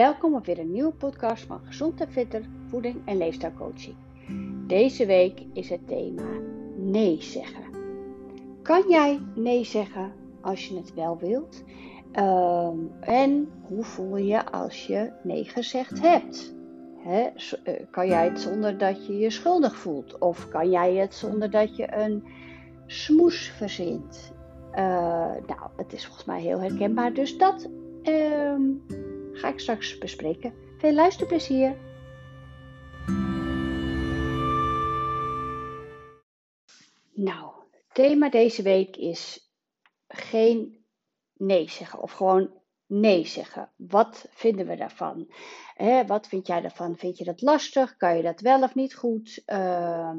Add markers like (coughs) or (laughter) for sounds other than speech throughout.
Welkom op weer een nieuwe podcast van Gezond en Fitter Voeding en Leefstijlcoaching. Deze week is het thema nee zeggen. Kan jij nee zeggen als je het wel wilt? Ehm, en hoe voel je als je nee gezegd hebt? Eh, kan jij het zonder dat je je schuldig voelt? Of kan jij het zonder dat je een smoes verzint? Uh, nou, het is volgens mij heel herkenbaar. Dus dat ehm, ga ik straks bespreken. Veel luisterplezier! Nou, thema deze week is geen nee zeggen of gewoon nee zeggen. Wat vinden we daarvan? wat vind jij daarvan? Vind je dat lastig? Kan je dat wel of niet goed? Ehm,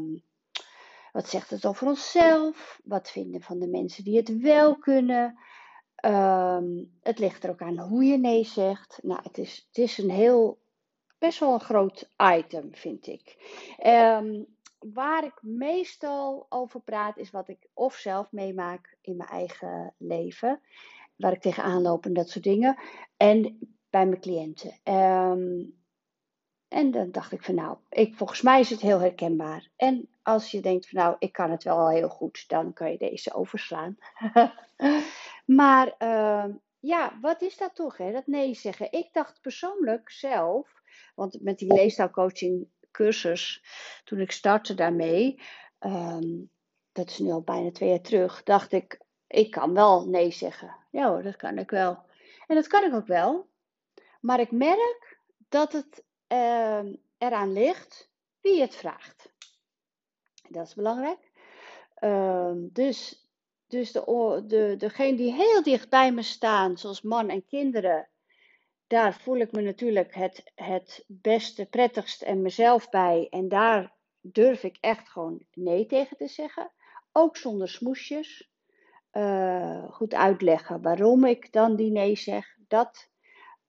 wat zegt het over onszelf? Wat vinden van de mensen die het wel kunnen? Ehm, het ligt er ook aan hoe je nee zegt. Nou, het is, het is een heel, best wel een groot item, vind ik. Um, waar ik meestal over praat, is wat ik of zelf meemaak in mijn eigen leven. Waar ik tegenaan loop en dat soort dingen. En bij mijn cliënten. Um, en dan dacht ik van nou, ik, volgens mij is het heel herkenbaar. En als je denkt van nou, ik kan het wel heel goed, dan kan je deze overslaan. (laughs) maar uh, ja, wat is dat toch, hè? dat nee zeggen? Ik dacht persoonlijk zelf, want met die leestaalcoaching cursus, toen ik startte daarmee, um, dat is nu al bijna twee jaar terug, dacht ik, ik kan wel nee zeggen. Ja hoor, dat kan ik wel. En dat kan ik ook wel. Maar ik merk dat het uh, eraan ligt wie het vraagt. Dat is belangrijk. Dus dus de, de, degene die heel dicht bij me staan, zoals man en kinderen, daar voel ik me natuurlijk het, het beste, prettigst en mezelf bij. En daar durf ik echt gewoon nee tegen te zeggen. Ook zonder smoesjes. Uh, goed uitleggen waarom ik dan die nee zeg. Dat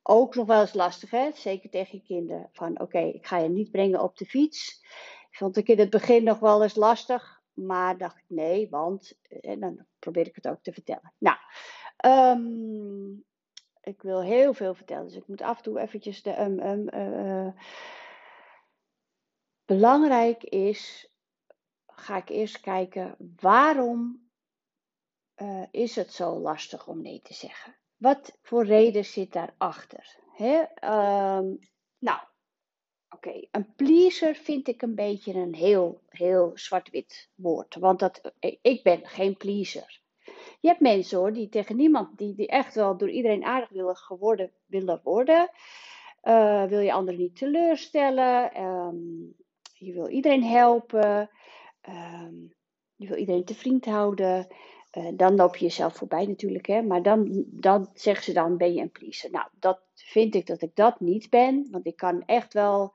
ook nog wel eens lastig, zeker tegen je kinderen. Van oké, ik ga je niet brengen op de fiets. Vond ik in het begin nog wel eens lastig. Maar dacht ik nee, want. En dan probeer ik het ook te vertellen. Nou, um, ik wil heel veel vertellen. Dus ik moet af en toe eventjes de. Um, um, uh, belangrijk is. Ga ik eerst kijken waarom is het zo lastig om nee te zeggen? Wat voor reden zit daarachter? Um, nou, Oké, een pleaser vind ik een beetje een heel, heel zwart-wit woord. Want dat, ik ben geen pleaser. Je hebt mensen hoor, die tegen niemand, die, die echt wel door iedereen aardig willen, geworden, willen worden. Uh, wil je anderen niet teleurstellen. Um, je wil iedereen helpen. Um, je wil iedereen te vriend houden. Uh, dan loop je jezelf voorbij natuurlijk. Hè? Maar dan, dan zeggen ze dan, ben je een pleaser. Nou, dat vind ik dat ik dat niet ben. Want ik kan echt wel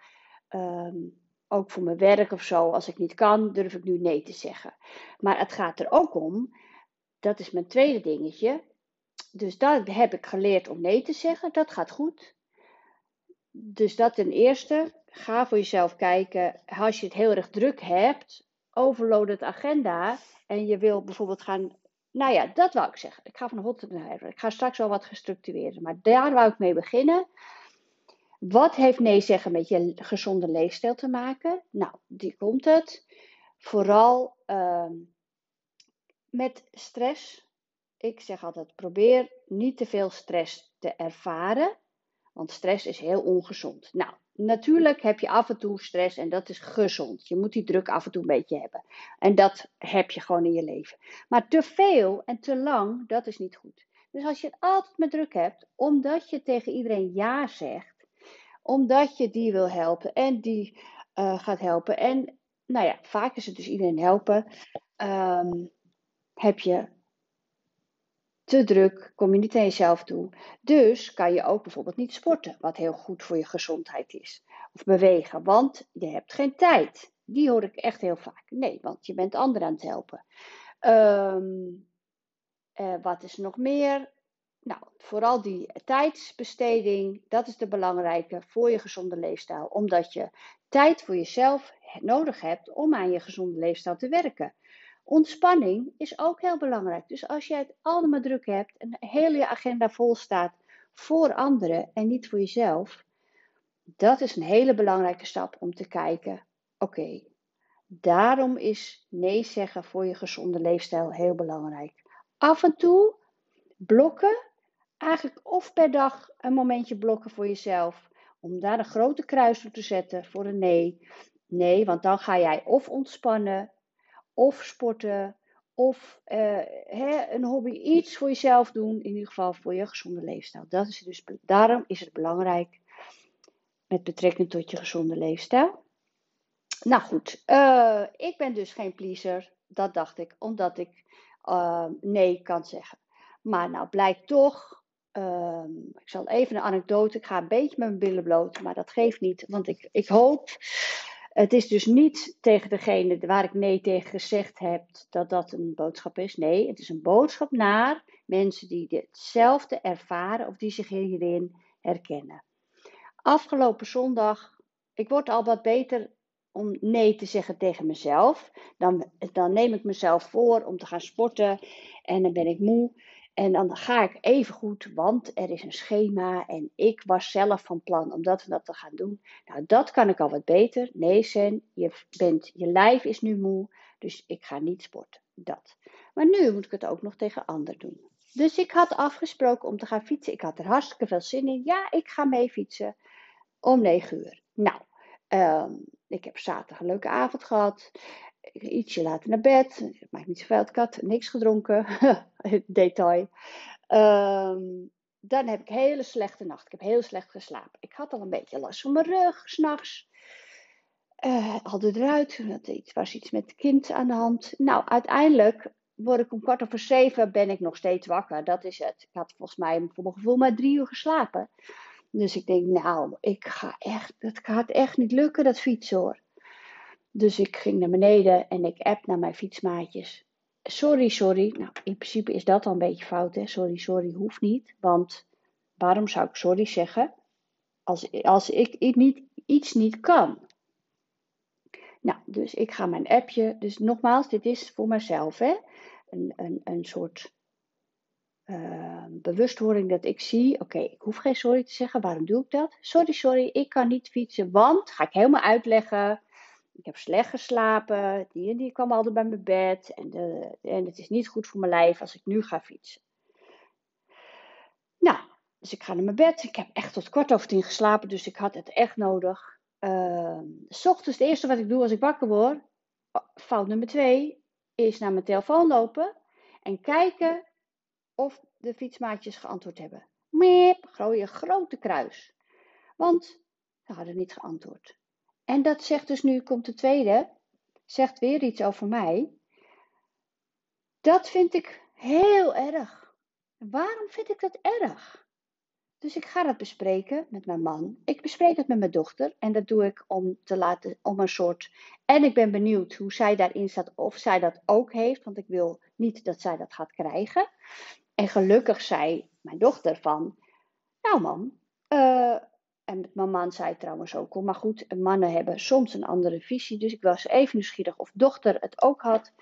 Um, ook voor mijn werk of zo, als ik niet kan, durf ik nu nee te zeggen. Maar het gaat er ook om, dat is mijn tweede dingetje. Dus daar heb ik geleerd om nee te zeggen. Dat gaat goed. Dus dat ten eerste. Ga voor jezelf kijken. Als je het heel erg druk hebt, overload het agenda. En je wil bijvoorbeeld gaan. Nou ja, dat wou ik zeggen. Ik ga van hot naar her. Ik ga straks wel wat gestructureerd. Maar daar wou ik mee beginnen. Wat heeft nee zeggen met je gezonde leefstijl te maken? Nou, die komt het. Vooral uh, met stress. Ik zeg altijd: probeer niet te veel stress te ervaren, want stress is heel ongezond. Nou, natuurlijk heb je af en toe stress en dat is gezond. Je moet die druk af en toe een beetje hebben. En dat heb je gewoon in je leven. Maar te veel en te lang, dat is niet goed. Dus als je het altijd met druk hebt, omdat je tegen iedereen ja zegt omdat je die wil helpen en die uh, gaat helpen. En nou ja, vaak is het dus iedereen helpen. Um, heb je te druk, kom je niet aan jezelf toe. Dus kan je ook bijvoorbeeld niet sporten, wat heel goed voor je gezondheid is. Of bewegen, want je hebt geen tijd. Die hoor ik echt heel vaak. Nee, want je bent anderen aan het helpen. Um, uh, wat is nog meer? Nou, vooral die tijdsbesteding, dat is de belangrijke voor je gezonde leefstijl. Omdat je tijd voor jezelf nodig hebt om aan je gezonde leefstijl te werken. Ontspanning is ook heel belangrijk. Dus als jij het allemaal druk hebt en heel je agenda vol staat voor anderen en niet voor jezelf, Dat is een hele belangrijke stap om te kijken. Oké, daarom is nee zeggen voor je gezonde leefstijl heel belangrijk. Af en toe blokken, eigenlijk of per dag een momentje blokken voor jezelf. Om daar een grote kruis voor te zetten voor een nee. Nee, want dan ga jij of ontspannen, of sporten, of uh, hè, een hobby, iets voor jezelf doen. In ieder geval voor je gezonde leefstijl. Dat is dus, daarom is het belangrijk met betrekking tot je gezonde leefstijl. Nou goed, uh, ik ben dus geen pleaser. Dat dacht ik, omdat ik uh, nee kan zeggen. Maar nou blijkt toch, uh, ik zal even een anekdote, ik ga een beetje met mijn billen bloot, maar dat geeft niet, want ik, ik hoop, het is dus niet tegen degene waar ik nee tegen gezegd heb, dat dat een boodschap is. Nee, het is een boodschap naar mensen die hetzelfde ervaren of die zich hierin herkennen. Afgelopen zondag, ik word al wat beter om nee te zeggen tegen mezelf. Dan, dan neem ik mezelf voor om te gaan sporten en dan ben ik moe. En dan ga ik even goed, want er is een schema en ik was zelf van plan om dat en dat te gaan doen. Nou, dat kan ik al wat beter. Nee, Sen, je, bent, je lijf is nu moe, dus ik ga niet sporten. Dat. Maar nu moet ik het ook nog tegen anderen doen. Dus ik had afgesproken om te gaan fietsen. Ik had er hartstikke veel zin in. Ja, ik ga mee fietsen om 9 uur. Nou, um, ik heb zaterdag een leuke avond gehad. Ietsje later naar bed. Het maakt niet zoveel. Ik had niks gedronken. (laughs) Detail. Um, dan heb ik hele slechte nacht. Ik heb heel slecht geslapen. Ik had al een beetje last van mijn rug, s'nachts. Uh, haalde eruit. Het was iets met het kind aan de hand. Nou, uiteindelijk word ik om kwart over zeven ben ik nog steeds wakker. Dat is het. Ik had volgens mij voor mijn gevoel maar drie uur geslapen. Dus ik denk, nou, ik ga echt, dat gaat echt niet lukken, dat fietsen hoor. Dus ik ging naar beneden en ik app naar mijn fietsmaatjes. Sorry, sorry. Nou, in principe is dat al een beetje fout, hè. Sorry, sorry, hoeft niet. Want waarom zou ik sorry zeggen als, als ik niet, iets niet kan? Nou, dus ik ga mijn appje. Dus nogmaals, dit is voor mezelf, hè. Een, een, een soort uh, bewustwording dat ik zie, oké, ik hoef geen sorry te zeggen. Waarom doe ik dat? Sorry, sorry, ik kan niet fietsen, want, ga ik helemaal uitleggen. Ik heb slecht geslapen, die en die kwam altijd bij mijn bed. En, de, en het is niet goed voor mijn lijf als ik nu ga fietsen. Nou, dus ik ga naar mijn bed. Ik heb echt tot kwart over tien geslapen, dus ik had het echt nodig. Uh, s ochtends, het eerste wat ik doe als ik wakker word, fout nummer twee, is naar mijn telefoon lopen en kijken of de fietsmaatjes geantwoord hebben. Meep, grote, grote kruis. Want ze hadden niet geantwoord. En dat zegt dus nu, komt de tweede, zegt weer iets over mij. Dat vind ik heel erg. Waarom vind ik dat erg? Dus ik ga dat bespreken met mijn man. Ik bespreek het met mijn dochter. En dat doe ik om te laten, om een soort. En ik ben benieuwd hoe zij daarin staat, of zij dat ook heeft. Want ik wil niet dat zij dat gaat krijgen. En gelukkig zei mijn dochter van, nou man, uh, en mijn man zei trouwens ook al, maar goed, mannen hebben soms een andere visie. Dus ik was even nieuwsgierig of dochter het ook had.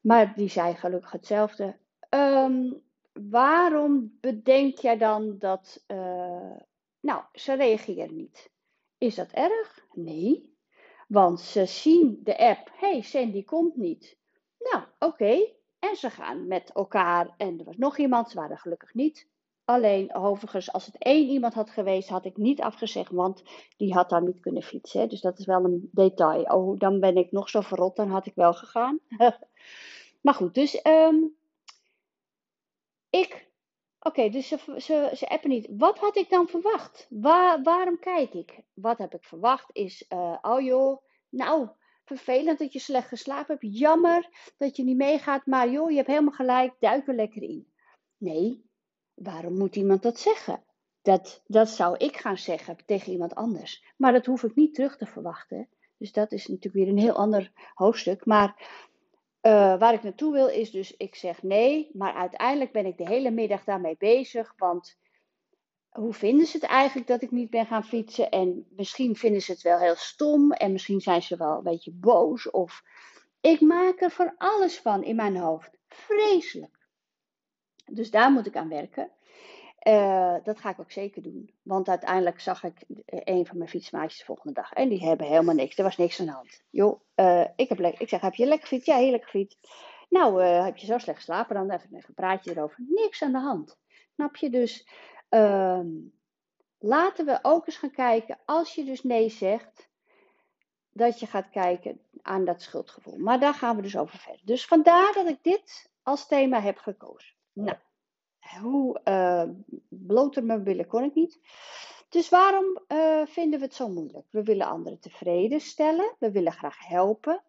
Maar die zei gelukkig hetzelfde. Um, waarom bedenk jij dan dat, uh, nou, ze reageren niet? Is dat erg? Nee. Want ze zien de app, hey, Sandy komt niet. Nou, oké, en ze gaan met elkaar. En er was nog iemand, ze waren gelukkig niet. Alleen, overigens, als het één iemand had geweest, had ik niet afgezegd, want die had daar niet kunnen fietsen. Dus dat is wel een detail. Oh, dan ben ik nog zo verrot, dan had ik wel gegaan. (laughs) maar goed, dus um, ik. Oké, dus ze, ze, ze appen niet. Wat had ik dan verwacht? Waar, waarom kijk ik? Wat heb ik verwacht is, uh, oh joh, nou, vervelend dat je slecht geslapen hebt. Jammer dat je niet meegaat, maar joh, je hebt helemaal gelijk, duik er lekker in. Nee, waarom moet iemand dat zeggen? Dat, dat zou ik gaan zeggen tegen iemand anders. Maar dat hoef ik niet terug te verwachten. Dus dat is natuurlijk weer een heel ander hoofdstuk. Maar uh, waar ik naartoe wil is dus, ik zeg nee, maar uiteindelijk ben ik de hele middag daarmee bezig. Want hoe vinden ze het eigenlijk dat ik niet ben gaan fietsen? En misschien vinden ze het wel heel stom en misschien zijn ze wel een beetje boos. Of ik maak er van alles van in mijn hoofd. Vreselijk. Dus daar moet ik aan werken. Uh, dat ga ik ook zeker doen. Want uiteindelijk zag ik een van mijn fietsmaatjes de volgende dag. En die hebben helemaal niks. Er was niks aan de hand. Joh, uh, ik, heb ik zeg, heb je lekker fiets? Ja, heerlijk fiets. Nou, heb je zo slecht geslapen? Dan even, even een praatje erover. Niks aan de hand. Snap je? Dus ehm, laten we ook eens gaan kijken. Als je dus nee zegt, dat je gaat kijken aan dat schuldgevoel. Maar daar gaan we dus over verder. Dus vandaar dat ik dit als thema heb gekozen. Nou, hoe uh, bloter mijn billen kon ik niet. Dus waarom uh, vinden we het zo moeilijk? We willen anderen tevreden stellen. We willen graag helpen.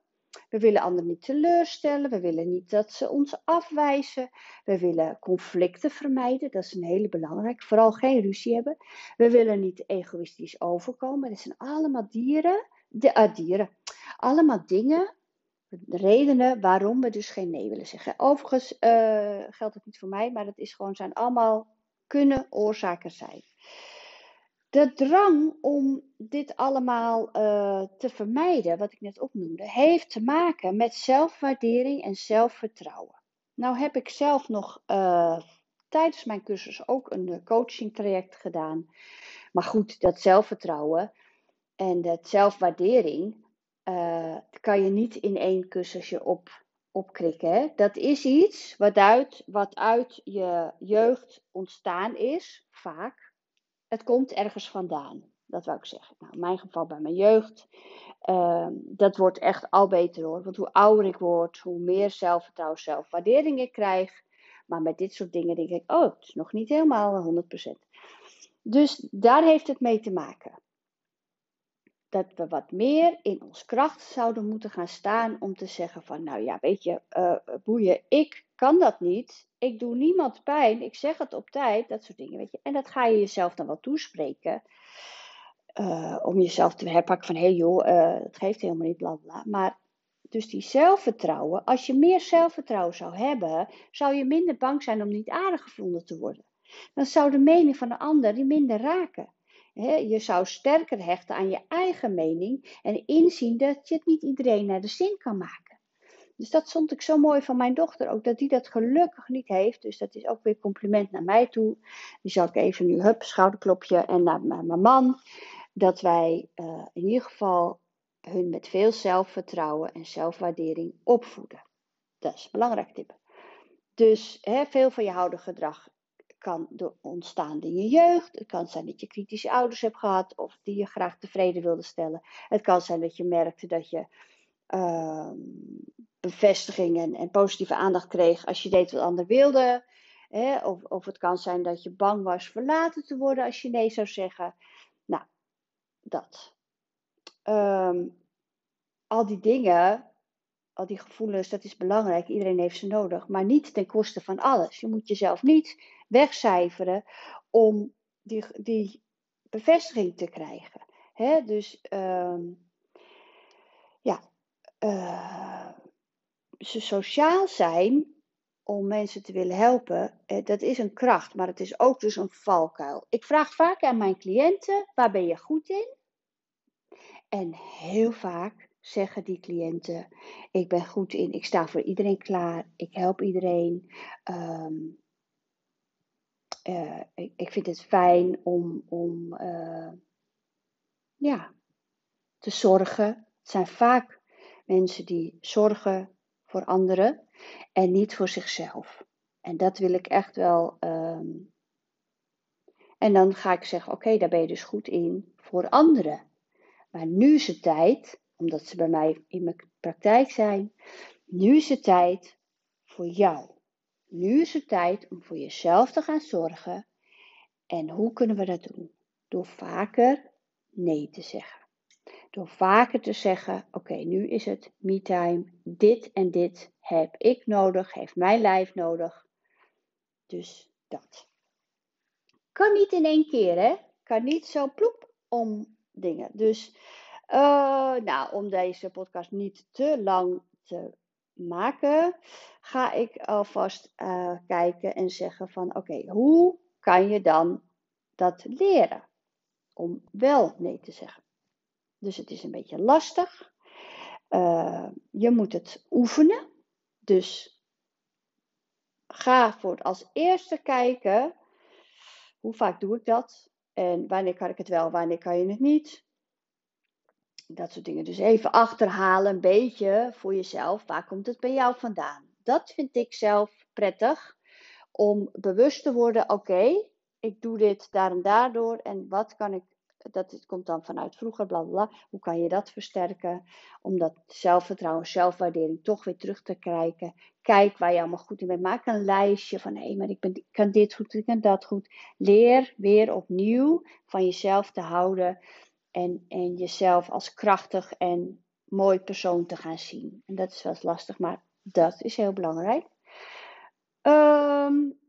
We willen anderen niet teleurstellen. We willen niet dat ze ons afwijzen. We willen conflicten vermijden. Dat is een hele belangrijke. Vooral geen ruzie hebben. We willen niet egoïstisch overkomen. Dat zijn allemaal dieren de, uh, dieren. Allemaal dingen, redenen waarom we dus geen nee willen zeggen. Overigens uh, geldt het niet voor mij, maar het is gewoon, zijn allemaal kunnen oorzaken zijn. De drang om dit allemaal uh, te vermijden, wat ik net opnoemde, heeft te maken met zelfwaardering en zelfvertrouwen. Nou heb ik zelf nog uh, tijdens mijn cursus ook een coaching traject gedaan. Maar goed, dat zelfvertrouwen, en de zelfwaardering uh, kan je niet in één kussensje op, opkrikken. Hè? Dat is iets wat uit, wat uit je jeugd ontstaan is, vaak. Het komt ergens vandaan. Dat wou ik zeggen. Nou, in mijn geval bij mijn jeugd. Uh, dat wordt echt al beter hoor. Want hoe ouder ik word, hoe meer zelfvertrouwen, zelfwaardering ik krijg. Maar met dit soort dingen denk ik, oh, het is nog niet helemaal 100%. Dus daar heeft het mee te maken dat we wat meer in ons kracht zouden moeten gaan staan om te zeggen van, nou ja, weet je, uh, boeien, ik kan dat niet. Ik doe niemand pijn. Ik zeg het op tijd. Dat soort dingen, weet je. En dat ga je jezelf dan wel toespreken. Uh, om jezelf te herpakken van, hé hey joh, uh, het geeft helemaal niet, bla bla. Maar dus die zelfvertrouwen, als je meer zelfvertrouwen zou hebben, zou je minder bang zijn om niet aardig gevonden te worden. Dan zou de mening van de ander die minder raken je zou sterker hechten aan je eigen mening en inzien dat je het niet iedereen naar de zin kan maken. Dus dat vond ik zo mooi van mijn dochter ook, dat die dat gelukkig niet heeft. Dus dat is ook weer compliment naar mij toe. Die zal ik even nu, hup, schouderklopje en naar mijn man. Dat wij uh, in ieder geval hun met veel zelfvertrouwen en zelfwaardering opvoeden. Dat is een belangrijke tip. Dus veel van je houden gedrag kan ontstaan in je jeugd. Het kan zijn dat je kritische ouders hebt gehad of die je graag tevreden wilde stellen. Het kan zijn dat je merkte dat je uh, bevestiging en, en, positieve aandacht kreeg als je deed wat ander wilde. Hè? Of, of het kan zijn dat je bang was verlaten te worden als je nee zou zeggen. Nou, dat. Um, al die dingen al die gevoelens, dat is belangrijk. Iedereen heeft ze nodig. Maar niet ten koste van alles. Je moet jezelf niet wegcijferen om die, die bevestiging te krijgen. Dus uh, ja, uh, ze sociaal zijn om mensen te willen helpen, eh, dat is een kracht, maar het is ook dus een valkuil. Ik vraag vaak aan mijn cliënten, waar ben je goed in? En heel vaak zeggen die cliënten, ik ben goed in, ik sta voor iedereen klaar, ik help iedereen. Um, uh, ik, vind het fijn om, om uh, ja, te zorgen. Het zijn vaak mensen die zorgen voor anderen en niet voor zichzelf. En dat wil ik echt wel. Um, en dan ga ik zeggen: Oké, daar ben je dus goed in voor anderen. Maar nu is het tijd omdat ze bij mij in mijn praktijk zijn. Nu is het tijd voor jou. Nu is het tijd om voor jezelf te gaan zorgen. En hoe kunnen we dat doen? Door vaker nee te zeggen. Door vaker te zeggen: Oké, nu is het me-time. Dit en dit heb ik nodig, heeft mijn lijf nodig. Dus dat. Kan niet in één keer, hè? Kan niet zo ploep om dingen. Dus uh, nou, om deze podcast niet te lang te maken, ga ik alvast uh, kijken en zeggen van oké, hoe kan je dan dat leren? Om wel nee te zeggen. Dus het is een beetje lastig. Uh, je moet het oefenen. Dus ga voor het als eerste kijken Hoe vaak doe ik dat? En wanneer kan ik het wel, wanneer kan je het niet? Dat soort dingen. Dus even achterhalen, een beetje voor jezelf. Waar komt het bij jou vandaan? Dat vind ik zelf prettig. Om bewust te worden, oké, ik doe dit daar en daardoor. En wat kan ik dat komt dan vanuit vroeger, bla bla. Hoe kan je dat versterken? Om dat zelfvertrouwen, zelfwaardering toch weer terug te krijgen. Kijk waar je allemaal goed in bent. Maak een lijstje van hé, maar ik, ben, ik kan dit goed, ik kan dat goed. Leer weer opnieuw van jezelf te houden. En, en jezelf als krachtig en mooi persoon te gaan zien. En dat is wel eens lastig, maar dat is heel belangrijk. Um,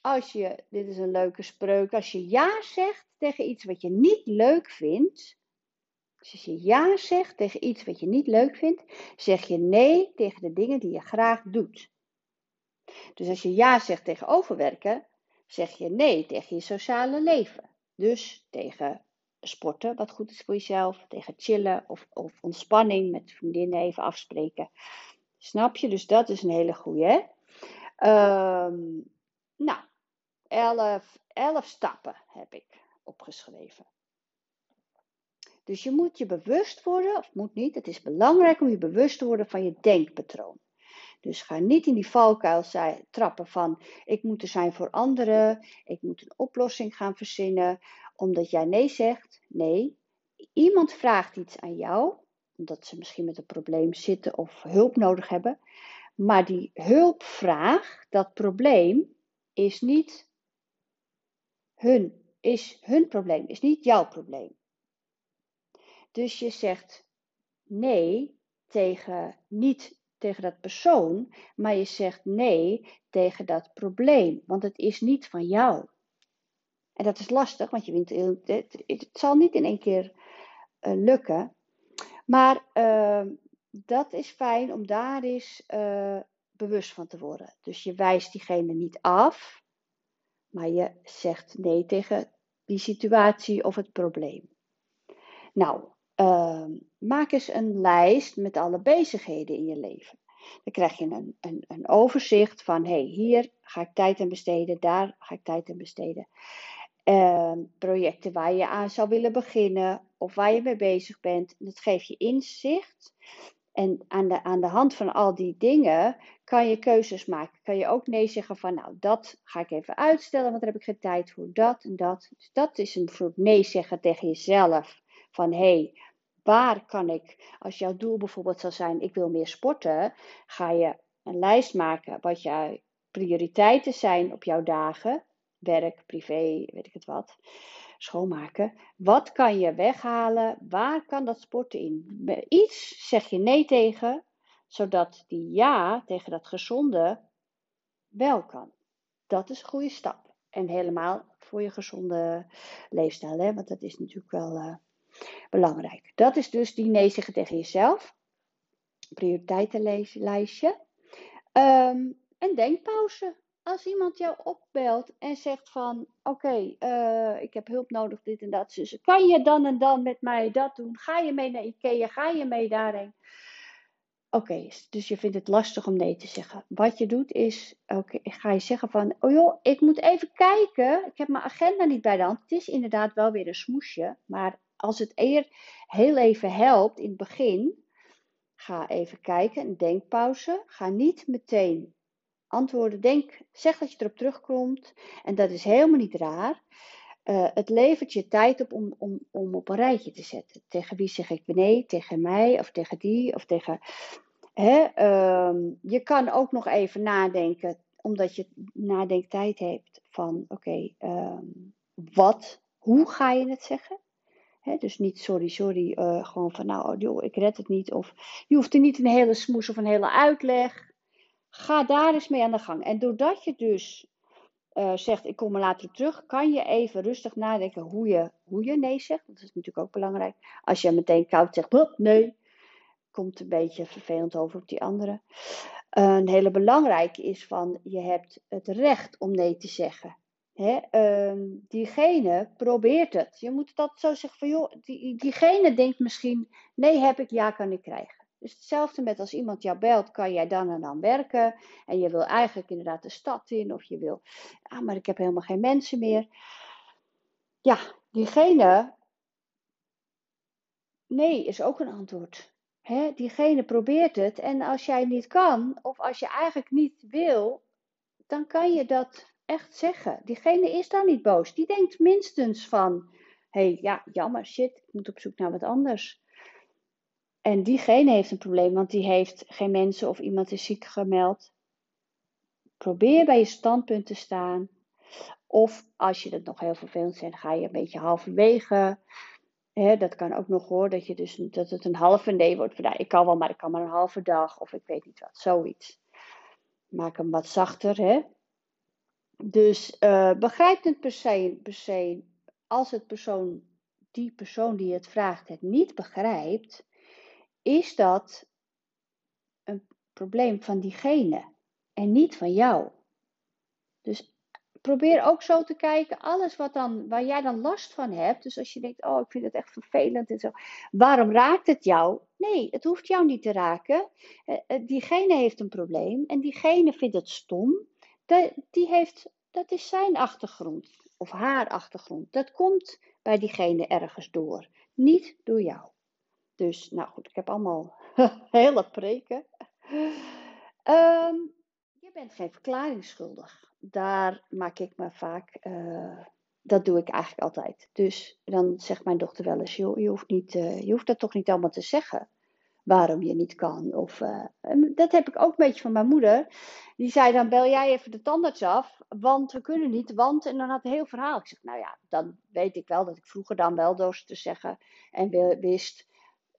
als je, dit is een leuke spreuk, als je ja zegt tegen iets wat je niet leuk vindt, dus als je ja zegt tegen iets wat je niet leuk vindt, zeg je nee tegen de dingen die je graag doet. Dus als je ja zegt tegen overwerken, zeg je nee tegen je sociale leven. Dus tegen sporten, wat goed is voor jezelf, tegen chillen of, of ontspanning met vriendinnen even afspreken. Snap je? Dus dat is een hele goede. Um, nou, elf, elf stappen heb ik opgeschreven. Dus je moet je bewust worden, of moet niet, het is belangrijk om je bewust te worden van je denkpatroon. Dus ga niet in die valkuil trappen van ik moet er zijn voor anderen, ik moet een oplossing gaan verzinnen, omdat jij nee zegt. Nee, iemand vraagt iets aan jou, omdat ze misschien met een probleem zitten of hulp nodig hebben. Maar die hulpvraag, dat probleem, is niet hun, is hun probleem, is niet jouw probleem. Dus je zegt nee tegen, niet tegen dat persoon, maar je zegt nee tegen dat probleem, want het is niet van jou. En dat is lastig, want je wint, het, het zal niet in één keer uh, lukken. Maar uh, dat is fijn om daar eens uh, bewust van te worden. Dus je wijst diegene niet af, maar je zegt nee tegen die situatie of het probleem. Nou, uh, maak eens een lijst met alle bezigheden in je leven. Dan krijg je een, een, een overzicht van, hé, hey, hier ga ik tijd aan besteden, daar ga ik tijd aan besteden. Uh, projecten waar je aan zou willen beginnen of waar je mee bezig bent. Dat geeft je inzicht. En aan de, aan de hand van al die dingen kan je keuzes maken. Kan je ook nee zeggen van, nou, dat ga ik even uitstellen, want daar heb ik geen tijd voor. Dat en dat. Dus dat is een soort nee zeggen tegen jezelf. Van, hé, hey, waar kan ik, als jouw doel bijvoorbeeld zou zijn, ik wil meer sporten, ga je een lijst maken wat jouw prioriteiten zijn op jouw dagen. Werk, privé, weet ik het wat schoonmaken. Wat kan je weghalen? Waar kan dat sporten in? Iets zeg je nee tegen, zodat die ja tegen dat gezonde wel kan. Dat is een goede stap. En helemaal voor je gezonde leefstijl, hè? want dat is natuurlijk wel uh, belangrijk. Dat is dus die nee zeggen tegen jezelf. Prioriteitenlijstje. Um, en denkpauze als iemand jou opbelt en zegt van oké, uh, ik heb hulp nodig, dit en dat, dus kan je dan en dan met mij dat doen? Ga je mee naar Ikea? Ga je mee daarheen? Oké, dus je vindt het lastig om nee te zeggen. Wat je doet is, oké, ga je zeggen van, oh joh, ik moet even kijken. Ik heb mijn agenda niet bij de hand. Het is inderdaad wel weer een smoesje, maar als het eer heel even helpt in het begin, ga even kijken, een denkpauze. Ga niet meteen antwoorden. Denk, zeg dat je erop terugkomt. En dat is helemaal niet raar. Uh, het levert je tijd op om, om, om op een rijtje te zetten. Tegen wie zeg ik nee? Tegen mij of tegen die of tegen. Hè? Uh, je kan ook nog even nadenken, omdat je nadenktijd hebt van oké, uh, wat, hoe ga je het zeggen? Dus niet sorry, sorry, uh, gewoon van nou, joh, ik red het niet. Of je hoeft er niet een hele smoes of een hele uitleg. Ga daar eens mee aan de gang. En doordat je dus uh, zegt, ik kom er later terug, kan je even rustig nadenken hoe je, hoe je nee zegt. Dat is natuurlijk ook belangrijk. Als je meteen koud zegt, nee, komt een beetje vervelend over op die andere. Een hele belangrijke is van, je hebt het recht om nee te zeggen. Hè? Uh, diegene probeert het. Je moet dat zo zeggen van, joh, die, diegene denkt misschien, nee heb ik, ja kan ik krijgen. Dus hetzelfde met als iemand jou belt, kan jij dan en dan werken. En je wil eigenlijk inderdaad de stad in, of je wil, ah, maar ik heb helemaal geen mensen meer. Ja, diegene, nee, is ook een antwoord. He, diegene probeert het en als jij niet kan, of als je eigenlijk niet wil, dan kan je dat echt zeggen. Diegene is dan niet boos. Die denkt minstens van, hey, ja, jammer, shit, ik moet op zoek naar wat anders. En diegene heeft een probleem, want die heeft geen mensen of iemand is ziek gemeld. Probeer bij je standpunt te staan. Of als je dat nog heel vervelend vindt, ga je een beetje halverwege. Dat kan ook nog hoor, dat, je dus, dat het een halve nee wordt. Nou, ik kan wel, maar ik kan maar een halve dag. Of ik weet niet wat, zoiets. Maak hem wat zachter. Hè? Dus uh, begrijp het per se, per se, als het persoon, die persoon die het vraagt het niet begrijpt, is dat een probleem van diegene en niet van jou. Dus probeer ook zo te kijken, alles wat dan, waar jij dan last van hebt. Dus als je denkt, oh, ik vind het echt vervelend en zo. Waarom raakt het jou? Nee, het hoeft jou niet te raken. Eh, eh, diegene heeft een probleem en diegene vindt het stom. Die heeft, dat is zijn achtergrond of haar achtergrond. Dat komt bij diegene ergens door, niet door jou. Dus, nou goed, ik heb allemaal (laughs) hele preken. Ehm, je bent geen verklaring schuldig. Daar maak ik me vaak, uh, dat doe ik eigenlijk altijd. Dus dan zegt mijn dochter wel eens, joh, je hoeft, niet, uh, je hoeft dat toch niet allemaal te zeggen. Waarom je niet kan. Of, uh, dat heb ik ook een beetje van mijn moeder. Die zei dan, bel jij even de tandarts af, want we kunnen niet, want... En dan had een heel verhaal. Ik zeg, nou ja, dan weet ik wel dat ik vroeger dan wel door te zeggen en wist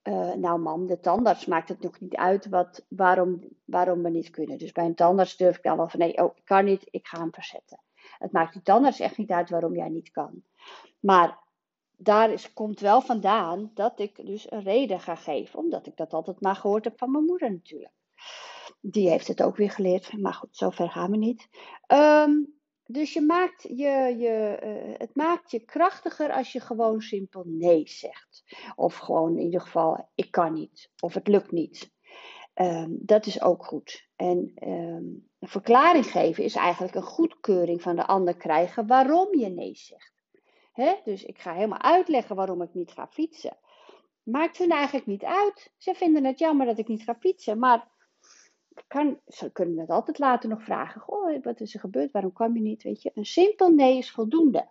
uh, nou mam, de tandarts maakt het nog niet uit wat, waarom, waarom we niet kunnen. Dus bij een tandarts durf ik dan wel van nee, oh, ik kan niet, ik ga hem verzetten. Het maakt die tandarts echt niet uit waarom jij niet kan. Maar daar is, komt wel vandaan dat ik dus een reden ga geven, omdat ik dat altijd maar gehoord heb van mijn moeder natuurlijk. Die heeft het ook weer geleerd, maar goed, zover gaan we niet. Um, dus je maakt je, je, uh, het maakt je krachtiger als je gewoon simpel nee zegt. Of gewoon in ieder geval, ik kan niet. Of het lukt niet. Um, dat is ook goed. En um, een verklaring geven is eigenlijk een goedkeuring van de ander krijgen waarom je nee zegt. Dus ik ga helemaal uitleggen waarom ik niet ga fietsen. Maakt hun eigenlijk niet uit. Ze vinden het jammer dat ik niet ga fietsen. Maar kan, ze kunnen het altijd later nog vragen. Goh, wat is er gebeurd? Waarom kwam je niet? Weet je, een simpel nee is voldoende.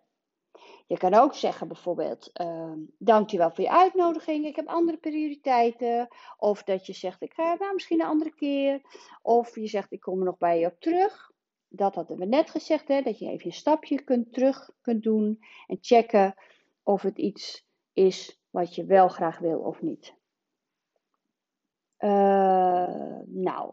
Je kan ook zeggen bijvoorbeeld, uh, dankjewel voor je uitnodiging, ik heb andere prioriteiten. Of dat je zegt, ik ga misschien een andere keer. Of je zegt, ik kom er nog bij je op terug. Dat hadden we net gezegd, hè, dat je even een stapje kunt, terug kunt doen en checken of het iets is wat je wel graag wil of niet. Uh, nou,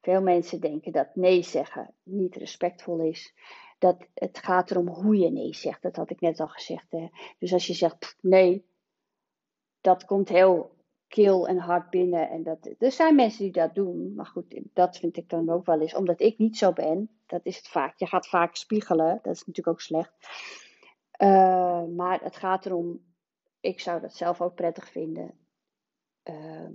veel mensen denken dat nee zeggen niet respectvol is. Dat het gaat erom hoe je nee zegt. Dat had ik net al gezegd. Hè. Dus als je zegt nee, dat komt heel kil en hard binnen. En dat, er zijn mensen die dat doen. Maar goed, dat vind ik dan ook wel eens. Omdat ik niet zo ben. Dat is het vaak. Je gaat vaak spiegelen. Dat is natuurlijk ook slecht. Uh, maar het gaat erom. Ik zou dat zelf ook prettig vinden. Uh,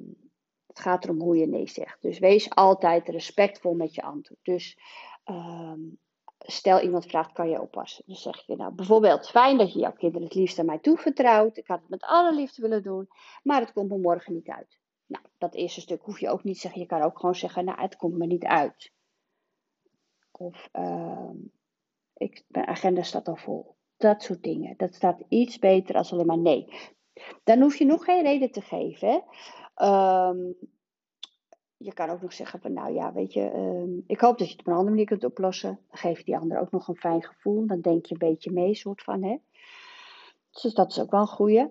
het gaat erom hoe je nee zegt. Dus wees altijd respectvol met je antwoord. Dus um, stel iemand vraagt, kan je oppassen? Dan zeg je nou bijvoorbeeld, fijn dat je jouw kinderen het liefst aan mij toevertrouwt. Ik had het met alle liefde willen doen, maar het komt me morgen niet uit. Nou, dat eerste stuk hoef je ook niet te zeggen. Je kan ook gewoon zeggen, nou, het komt me niet uit. Of, uh, ik, mijn agenda staat al vol. Dat soort dingen. Dat staat iets beter als alleen maar nee. Dan hoef je nog geen reden te geven. Um, je kan ook nog zeggen van nou ja, weet je, um, ik hoop dat je het op een andere manier kunt oplossen. Dan geef je die ander ook nog een fijn gevoel. Dan denk je een beetje mee, soort van hè. Dus dat is ook wel een goeie.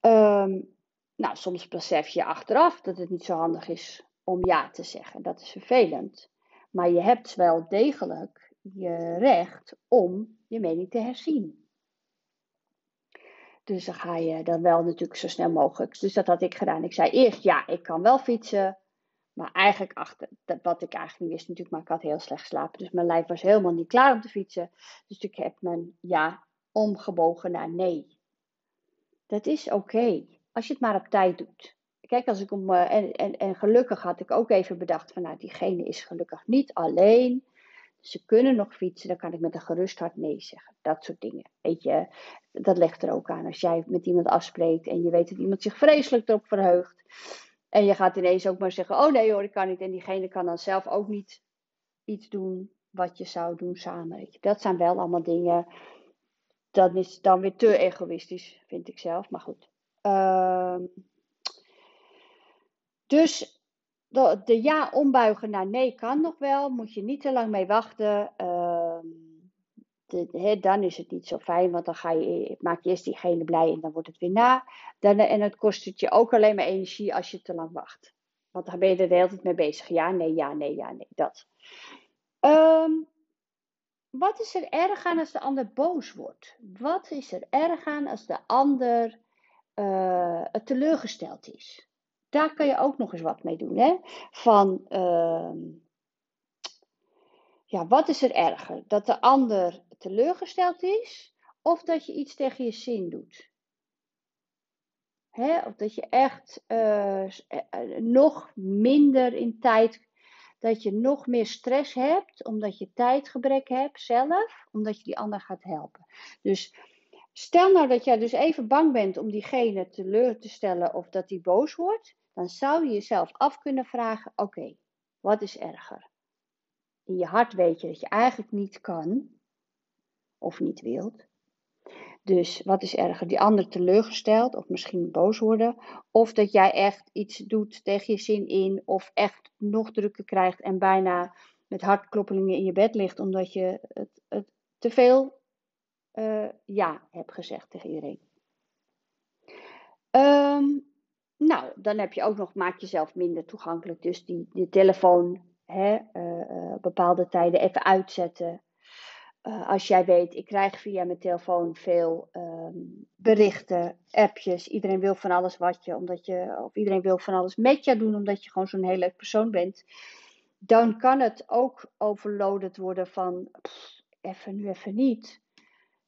Um, nou, soms besef je achteraf dat het niet zo handig is om ja te zeggen. Dat is vervelend. Maar je hebt wel degelijk je recht om je mening te herzien. Dus dan ga je dan wel natuurlijk zo snel mogelijk. Dus dat had ik gedaan. Ik zei eerst, ja, ik kan wel fietsen. Maar eigenlijk achter, dat, wat ik eigenlijk niet wist natuurlijk, maar ik had heel slecht geslapen. Dus mijn lijf was helemaal niet klaar om te fietsen. Dus ik heb mijn ja omgebogen naar nee. Dat is oké, als je het maar op tijd doet. kijk, als ik om. eh, en, en, en gelukkig had ik ook even bedacht: van nou, diegene is gelukkig niet alleen. Ze kunnen nog fietsen, dan kan ik met een gerust hart nee zeggen. Dat soort dingen. Weet je, dat legt er ook aan. Als jij met iemand afspreekt en je weet dat iemand zich vreselijk erop verheugt. En je gaat ineens ook maar zeggen: Oh nee hoor, ik kan niet. En diegene kan dan zelf ook niet iets doen wat je zou doen samen. Dat zijn wel allemaal dingen. Dat is dan weer te egoïstisch, vind ik zelf. Maar goed. Ehm, dus de, de ja ombuigen naar nee kan nog wel. Moet je niet te lang mee wachten. Ehm, de, dan is het niet zo fijn, want dan ga je, maak je eerst diegene blij en dan wordt het weer na. Dan, en het kost het je ook alleen maar energie als je te lang wacht. Want dan ben je er de hele tijd mee bezig. Ja, nee, ja, nee, ja, nee. Dat. Ehm, wat is er erg aan als de ander boos wordt? Wat is er erg aan als de ander eh, teleurgesteld is? Daar kan je ook nog eens wat mee doen. Hè? Van, ehm, ja, wat is er erger? Dat de ander teleurgesteld is of dat je iets tegen je zin doet? Of dat je echt eh, eh, nog minder in tijd, dat je nog meer stress hebt, omdat je tijdgebrek hebt zelf, omdat je die ander gaat helpen. Dus stel nou dat jij dus even bang bent om diegene teleur te stellen of dat die boos wordt, dan zou je jezelf af kunnen vragen: oké, wat is erger? In je hart weet je dat je eigenlijk niet kan of niet wilt. Dus wat is erger? Die ander teleurgesteld of misschien boos worden. Of dat jij echt iets doet tegen je zin in. Of echt nog drukker krijgt en bijna met hartkloppingen in je bed ligt. Omdat je het, het te veel eh, ja hebt gezegd tegen iedereen. Ehm, nou, dan heb je ook nog, maak jezelf minder toegankelijk. Dus die, die telefoon hè, eh, eh, bepaalde tijden even uitzetten. Uh, als jij weet, ik krijg via mijn telefoon veel um, berichten, appjes. Iedereen wil van alles wat je, omdat je, of iedereen wil van alles met je doen, omdat je gewoon zo'n heel leuk persoon bent. Dan kan het ook overloaded worden van, even nu even niet.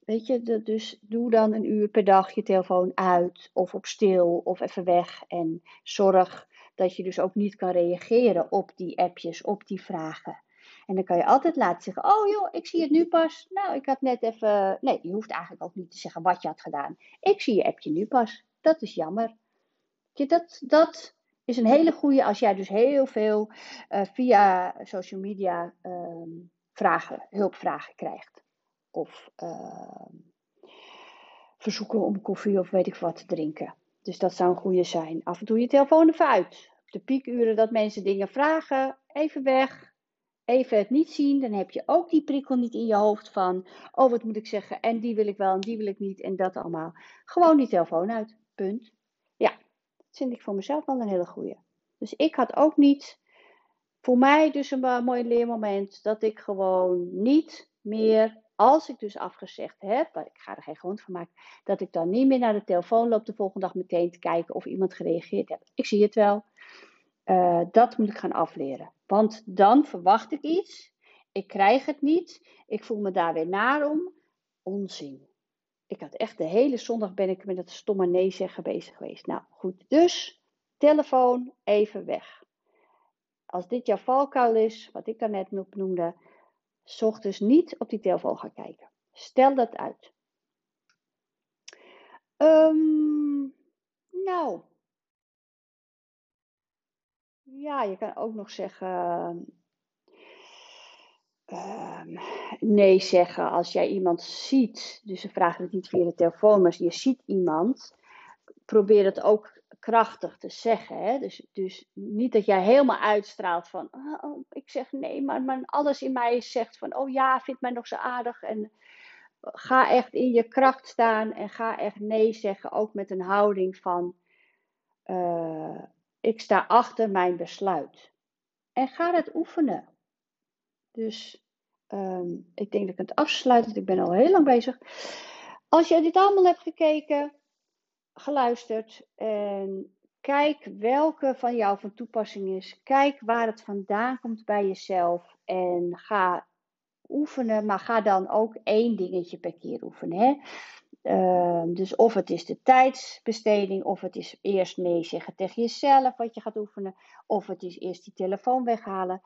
Weet je, dus doe dan een uur per dag je telefoon uit, of op stil, of even weg. En zorg dat je dus ook niet kan reageren op die appjes, op die vragen. En dan kan je altijd laten zeggen: Oh joh, ik zie het nu pas. Nou, ik had net even. Nee, je hoeft eigenlijk ook niet te zeggen wat je had gedaan. Ik zie je appje nu pas. Dat is jammer. Dat, dat is een hele goede als jij dus heel veel uh, via social media um, vragen, hulpvragen krijgt. Of uh, verzoeken om koffie of weet ik wat te drinken. Dus dat zou een goede zijn. Af en toe je telefoon even uit. Op de piekuren dat mensen dingen vragen, even weg even het niet zien, dan heb je ook die prikkel niet in je hoofd van, oh wat moet ik zeggen, en die wil ik wel en die wil ik niet en dat allemaal. Gewoon die telefoon uit, punt. Ja, dat vind ik voor mezelf wel een hele goeie. Dus ik had ook niet, voor mij dus een mooi leermoment, dat ik gewoon niet meer, als ik dus afgezegd heb, ik ga er geen grond van maken, dat ik dan niet meer naar de telefoon loop de volgende dag meteen te kijken of iemand gereageerd heeft. Ik zie het wel. Uh, dat moet ik gaan afleren. Want dan verwacht ik iets, ik krijg het niet, ik voel me daar weer naar om. Onzin. Ik had echt de hele zondag ben ik met dat stomme nee zeggen bezig geweest. Nou goed, dus telefoon even weg. Als dit jouw valkuil is, wat ik daarnet noemde, zocht dus niet op die telefoon gaan kijken. Stel dat uit. Um, nou, ja, je kan ook nog zeggen. Uh, nee zeggen als jij iemand ziet. Dus ze vragen het niet via de telefoon, maar je ziet iemand. Probeer het ook krachtig te zeggen. Hè? Dus, dus niet dat jij helemaal uitstraalt van. Oh, oh, ik zeg nee, maar, maar alles in mij zegt van. Oh ja, vind mij nog zo aardig. En ga echt in je kracht staan en ga echt nee zeggen. Ook met een houding van. Uh, ik sta achter mijn besluit. En ga het oefenen. Dus um, ik denk dat ik het afsluit, want ik ben al heel lang bezig. Als je dit allemaal hebt gekeken, geluisterd en kijk welke van jou van toepassing is. Kijk waar het vandaan komt bij jezelf en ga oefenen, maar ga dan ook één dingetje per keer oefenen. Hè? Ehm, dus of het is de tijdsbesteding, of het is eerst nee zeggen tegen jezelf wat je gaat oefenen, of het is eerst die telefoon weghalen,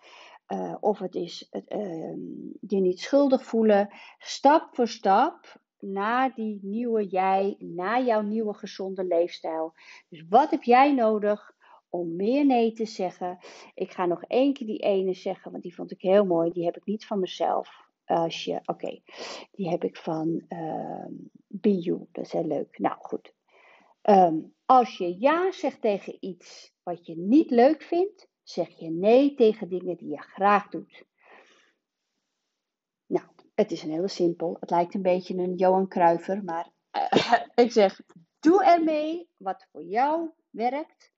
uh, of het is uh, je niet schuldig voelen. Stap voor stap naar die nieuwe jij, naar jouw nieuwe gezonde leefstijl. Dus wat heb jij nodig om meer nee te zeggen? Ik ga nog één keer die ene zeggen, want die vond ik heel mooi. Die heb ik niet van mezelf. Als je, oké, die heb ik van uh, Be Dat is heel leuk. Nou goed. Um, als je ja zegt tegen iets wat je niet leuk vindt, zeg je nee tegen dingen die je graag doet. Nou, het is een hele simpel. Het lijkt een beetje een Johan Kruiver, maar uh, (coughs) ik zeg: doe ermee wat voor jou werkt.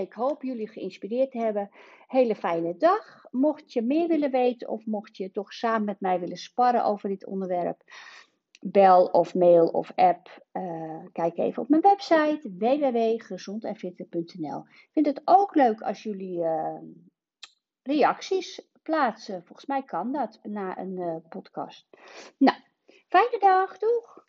Ik hoop jullie geïnspireerd te hebben. Hele fijne dag. Mocht je meer willen weten of mocht je toch samen met mij willen sparren over dit onderwerp, bel of mail of app. Uh, kijk even op mijn website www.gezondenfitter.nl. Ik vind het ook leuk als jullie uh, reacties plaatsen. Volgens mij kan dat na een uh, podcast. Nou, fijne dag. Doei!